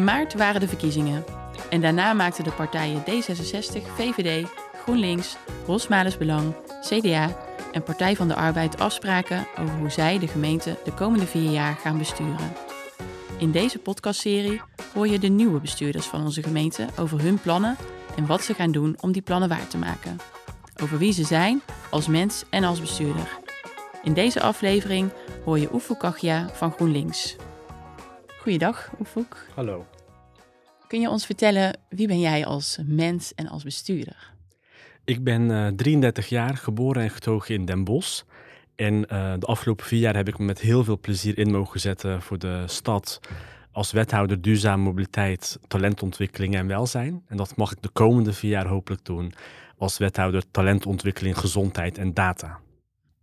In maart waren de verkiezingen. En daarna maakten de partijen D66, VVD, GroenLinks, Rosmales Belang, CDA en Partij van de Arbeid afspraken over hoe zij de gemeente de komende vier jaar gaan besturen. In deze podcastserie hoor je de nieuwe bestuurders van onze gemeente over hun plannen en wat ze gaan doen om die plannen waar te maken. Over wie ze zijn als mens en als bestuurder. In deze aflevering hoor je Oefoek Kachja van GroenLinks. Goeiedag, Oefoek. Hallo. Kun je ons vertellen wie ben jij als mens en als bestuurder? Ik ben uh, 33 jaar, geboren en getogen in Den Bosch. En uh, de afgelopen vier jaar heb ik me met heel veel plezier in mogen zetten voor de stad. Als wethouder duurzame mobiliteit, talentontwikkeling en welzijn. En dat mag ik de komende vier jaar hopelijk doen als wethouder talentontwikkeling, gezondheid en data.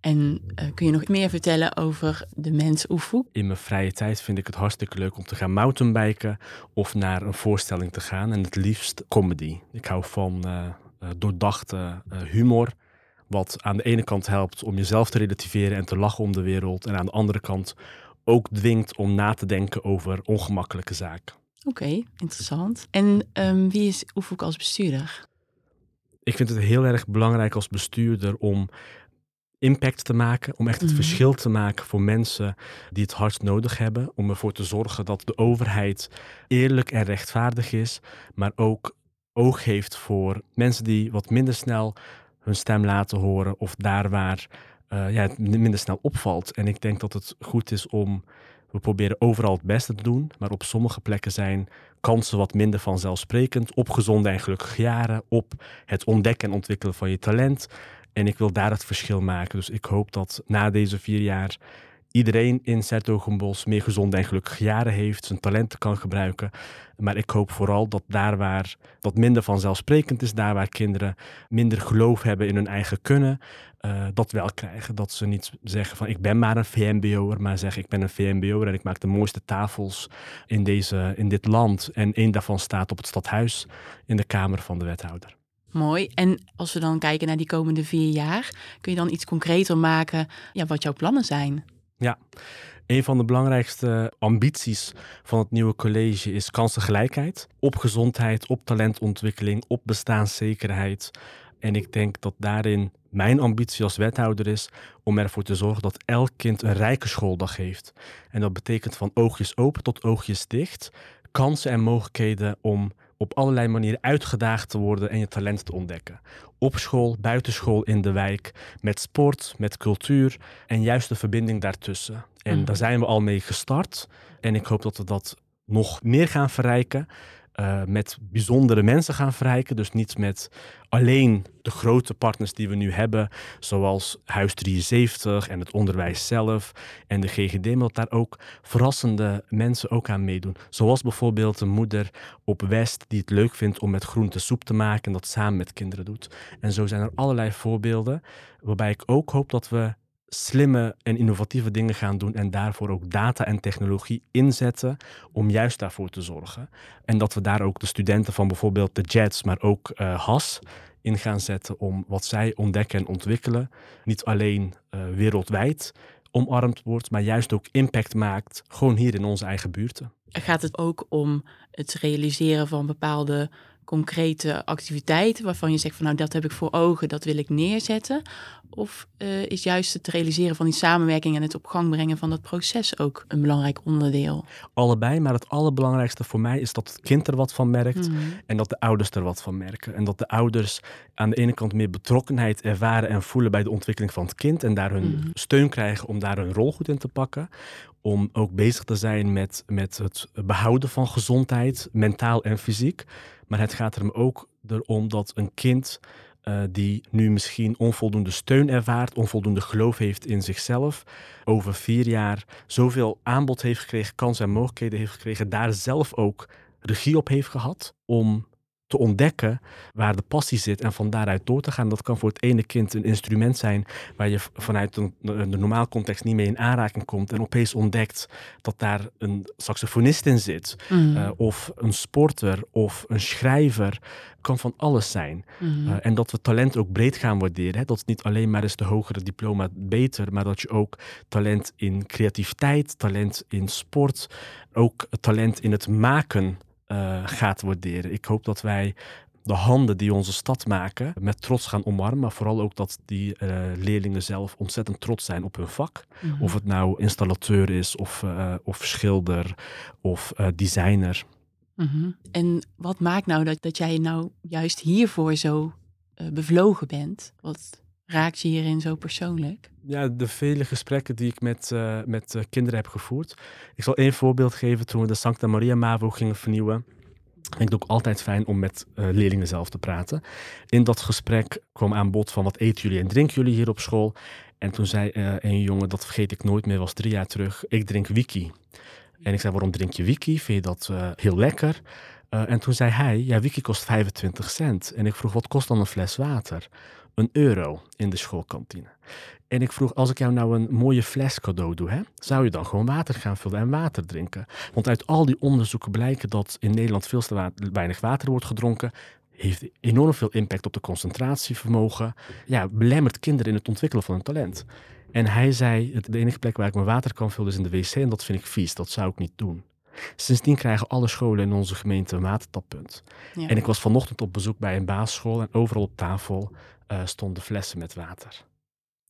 En uh, kun je nog meer vertellen over de mens Oefoek? In mijn vrije tijd vind ik het hartstikke leuk om te gaan mountainbiken of naar een voorstelling te gaan. En het liefst comedy. Ik hou van uh, uh, doordachte humor. Wat aan de ene kant helpt om jezelf te relativeren en te lachen om de wereld. En aan de andere kant ook dwingt om na te denken over ongemakkelijke zaken. Oké, okay, interessant. En um, wie is Oefoek als bestuurder? Ik vind het heel erg belangrijk als bestuurder om impact te maken, om echt het mm. verschil te maken voor mensen die het hardst nodig hebben, om ervoor te zorgen dat de overheid eerlijk en rechtvaardig is, maar ook oog heeft voor mensen die wat minder snel hun stem laten horen of daar waar uh, ja, het minder snel opvalt. En ik denk dat het goed is om, we proberen overal het beste te doen, maar op sommige plekken zijn kansen wat minder vanzelfsprekend op gezonde en gelukkige jaren, op het ontdekken en ontwikkelen van je talent. En ik wil daar het verschil maken. Dus ik hoop dat na deze vier jaar iedereen in Sertogenbos meer gezonde en gelukkige jaren heeft, zijn talenten kan gebruiken. Maar ik hoop vooral dat daar waar dat minder vanzelfsprekend is, daar waar kinderen minder geloof hebben in hun eigen kunnen, uh, dat wel krijgen. Dat ze niet zeggen van ik ben maar een VMBO'er, maar zeggen ik ben een VMBO'er en ik maak de mooiste tafels in, deze, in dit land. En één daarvan staat op het stadhuis in de Kamer van de Wethouder. Mooi. En als we dan kijken naar die komende vier jaar, kun je dan iets concreter maken ja, wat jouw plannen zijn? Ja, een van de belangrijkste ambities van het nieuwe college is kansengelijkheid. Op gezondheid, op talentontwikkeling, op bestaanszekerheid. En ik denk dat daarin mijn ambitie als wethouder is om ervoor te zorgen dat elk kind een rijke schooldag heeft. En dat betekent van oogjes open tot oogjes dicht. Kansen en mogelijkheden om op allerlei manieren uitgedaagd te worden en je talent te ontdekken. Op school, buitenschool, in de wijk, met sport, met cultuur en juist de verbinding daartussen. En mm. daar zijn we al mee gestart. En ik hoop dat we dat nog meer gaan verrijken uh, met bijzondere mensen gaan verrijken. Dus niet met alleen de grote partners die we nu hebben, zoals Huis 73 en het onderwijs zelf en de GGD, maar dat daar ook verrassende mensen ook aan meedoen. Zoals bijvoorbeeld een moeder op West die het leuk vindt om met groente soep te maken en dat samen met kinderen doet. En zo zijn er allerlei voorbeelden waarbij ik ook hoop dat we slimme en innovatieve dingen gaan doen en daarvoor ook data en technologie inzetten om juist daarvoor te zorgen. En dat we daar ook de studenten van bijvoorbeeld de Jets, maar ook uh, HAS in gaan zetten om wat zij ontdekken en ontwikkelen, niet alleen uh, wereldwijd omarmd wordt, maar juist ook impact maakt, gewoon hier in onze eigen buurten. Gaat het ook om het realiseren van bepaalde concrete activiteiten waarvan je zegt van nou dat heb ik voor ogen, dat wil ik neerzetten? Of uh, is juist het realiseren van die samenwerking en het op gang brengen van dat proces ook een belangrijk onderdeel? Allebei, maar het allerbelangrijkste voor mij is dat het kind er wat van merkt mm. en dat de ouders er wat van merken. En dat de ouders aan de ene kant meer betrokkenheid ervaren en voelen bij de ontwikkeling van het kind en daar hun mm. steun krijgen om daar hun rol goed in te pakken om ook bezig te zijn met, met het behouden van gezondheid, mentaal en fysiek. Maar het gaat er ook erom dat een kind uh, die nu misschien onvoldoende steun ervaart, onvoldoende geloof heeft in zichzelf, over vier jaar zoveel aanbod heeft gekregen, kansen en mogelijkheden heeft gekregen, daar zelf ook regie op heeft gehad om te ontdekken waar de passie zit en van daaruit door te gaan. Dat kan voor het ene kind een instrument zijn waar je vanuit de, de normaal context niet mee in aanraking komt en opeens ontdekt dat daar een saxofonist in zit, mm. uh, of een sporter of een schrijver. Kan van alles zijn. Mm. Uh, en dat we talent ook breed gaan waarderen. Hè? Dat het niet alleen maar is de hogere diploma beter, maar dat je ook talent in creativiteit, talent in sport, ook talent in het maken uh, gaat waarderen. Ik hoop dat wij de handen die onze stad maken met trots gaan omarmen. Maar vooral ook dat die uh, leerlingen zelf ontzettend trots zijn op hun vak. Mm-hmm. Of het nou installateur is, of, uh, of schilder, of uh, designer. Mm-hmm. En wat maakt nou dat, dat jij nou juist hiervoor zo bevlogen bent? Wat raakt je hierin zo persoonlijk? Ja, de vele gesprekken die ik met, met kinderen heb gevoerd. Ik zal één voorbeeld geven toen we de Santa Maria Mavo gingen vernieuwen ik vind het ook altijd fijn om met uh, leerlingen zelf te praten. In dat gesprek kwam aan bod van wat eten jullie en drinken jullie hier op school? En toen zei een jongen, dat vergeet ik nooit meer, was drie jaar terug, ik drink wiki. En ik zei, waarom drink je wiki? Vind je dat heel lekker? en toen zei hij, ja, wiki kost 25 cent. En ik vroeg, wat kost dan een fles water? Een euro in de schoolkantine. En ik vroeg, als ik jou nou een mooie fles cadeau doe, hè, zou je dan gewoon water gaan vullen en water drinken? Want uit al die onderzoeken blijken dat in Nederland veel te weinig water wordt gedronken. Heeft enorm veel impact op de concentratievermogen. Ja, belemmert kinderen in het ontwikkelen van hun talent. En hij zei, de enige plek waar ik mijn water kan vullen is in de wc en dat vind ik vies, dat zou ik niet doen. Sindsdien krijgen alle scholen in onze gemeente een watertappunt. Ja. En ik was vanochtend op bezoek bij een basisschool en overal op tafel uh, stonden flessen met water.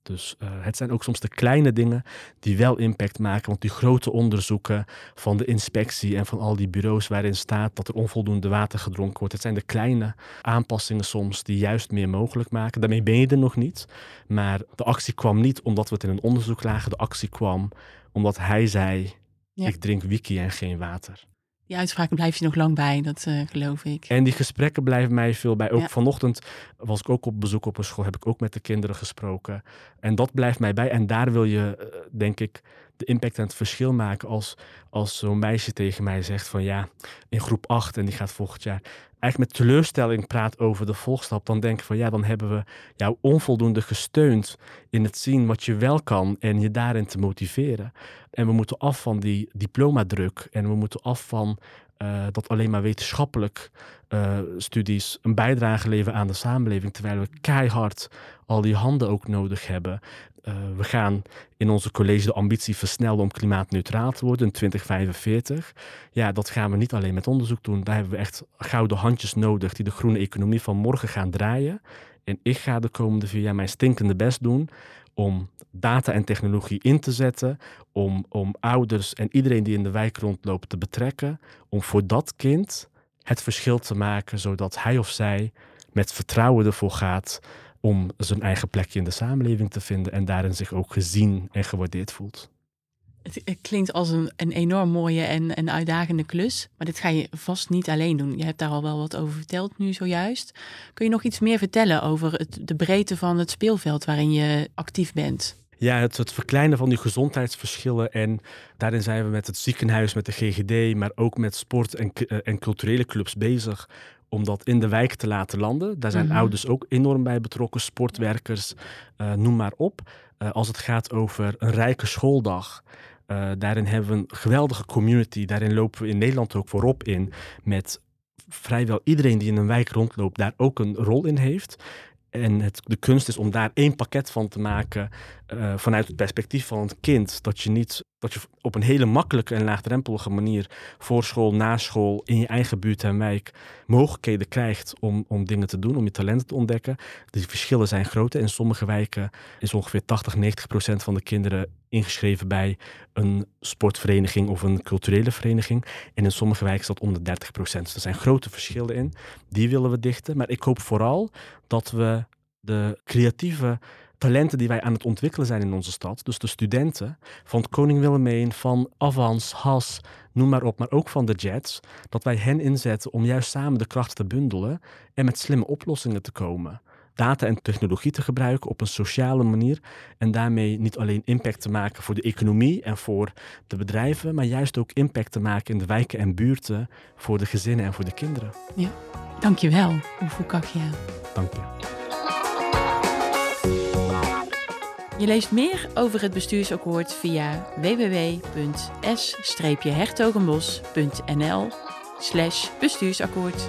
Dus uh, het zijn ook soms de kleine dingen die wel impact maken. Want die grote onderzoeken van de inspectie en van al die bureaus waarin staat dat er onvoldoende water gedronken wordt. Het zijn de kleine aanpassingen soms die juist meer mogelijk maken. Daarmee ben je er nog niet. Maar de actie kwam niet omdat we het in een onderzoek lagen. De actie kwam omdat hij zei: ja. Ik drink wiki en geen water. Die uitspraken blijf je nog lang bij, dat uh, geloof ik. En die gesprekken blijven mij veel bij. Ook vanochtend was ik ook op bezoek op een school, heb ik ook met de kinderen gesproken. En dat blijft mij bij. En daar wil je, uh, denk ik, de impact en het verschil maken als, als zo'n meisje tegen mij zegt van ja, in groep 8 en die gaat volgend jaar eigenlijk met teleurstelling praat over de volgstap, dan denk ik van ja, dan hebben we jou onvoldoende gesteund in het zien wat je wel kan en je daarin te motiveren. En we moeten af van die diplomadruk en we moeten af van uh, dat alleen maar wetenschappelijk uh, studies een bijdrage leveren aan de samenleving, terwijl we keihard al die handen ook nodig hebben. Uh, we gaan in onze college de ambitie versnellen om klimaatneutraal te worden in 2045. Ja, dat gaan we niet alleen met onderzoek doen. Daar hebben we echt gouden handjes nodig die de groene economie van morgen gaan draaien. En ik ga de komende vier jaar mijn stinkende best doen om data en technologie in te zetten, om, om ouders en iedereen die in de wijk rondloopt te betrekken, om voor dat kind het verschil te maken, zodat hij of zij met vertrouwen ervoor gaat om zijn eigen plekje in de samenleving te vinden en daarin zich ook gezien en gewaardeerd voelt. Het, klinkt als een, een enorm mooie en een uitdagende klus, maar dit ga je vast niet alleen doen. Je hebt daar al wel wat over verteld nu zojuist. Kun je nog iets meer vertellen over het, de breedte van het speelveld waarin je actief bent? Ja, het, het, verkleinen van die gezondheidsverschillen. En daarin zijn we met het ziekenhuis, met de GGD, maar ook met sport- en, eh, en culturele clubs bezig. Om dat in de wijk te laten landen. Daar zijn mm -hmm. ouders ook enorm bij betrokken, sportwerkers, uh, noem maar op. Uh, als het gaat over een rijke schooldag. Uh, daarin hebben we een geweldige community. Daarin lopen we in Nederland ook voorop in. Met vrijwel iedereen die in een wijk rondloopt, daar ook een rol in heeft. En het, de kunst is om daar één pakket van te maken uh, vanuit het perspectief van het kind. Dat je niet dat je op een hele makkelijke en laagdrempelige manier voor school, na school, in je eigen buurt en wijk mogelijkheden krijgt om, om dingen te doen, om je talenten te ontdekken. Die verschillen zijn groot. In sommige wijken is ongeveer 80, 90 procent van de kinderen ingeschreven bij een sportvereniging of een culturele vereniging. En in sommige wijken is dat onder 30 procent. Dus er zijn grote verschillen in. Die willen we dichten. Maar ik hoop vooral dat we de creatieve talenten die wij aan het ontwikkelen zijn in onze stad, dus de studenten van het Koning Willemijn, van Avans, Has, noem maar op, maar ook van de Jets, dat wij hen inzetten om juist samen de krachten te bundelen en met slimme oplossingen te komen. Data en technologie te gebruiken op een sociale manier en daarmee niet alleen impact te maken voor de economie en voor de bedrijven, maar juist ook impact te maken in de wijken en buurten voor de gezinnen en voor de kinderen. Ja, dankjewel, Oefukakja. Dank je. Je leest meer over het bestuursakkoord via www.s-hertogenbos.nl bestuursakkoord.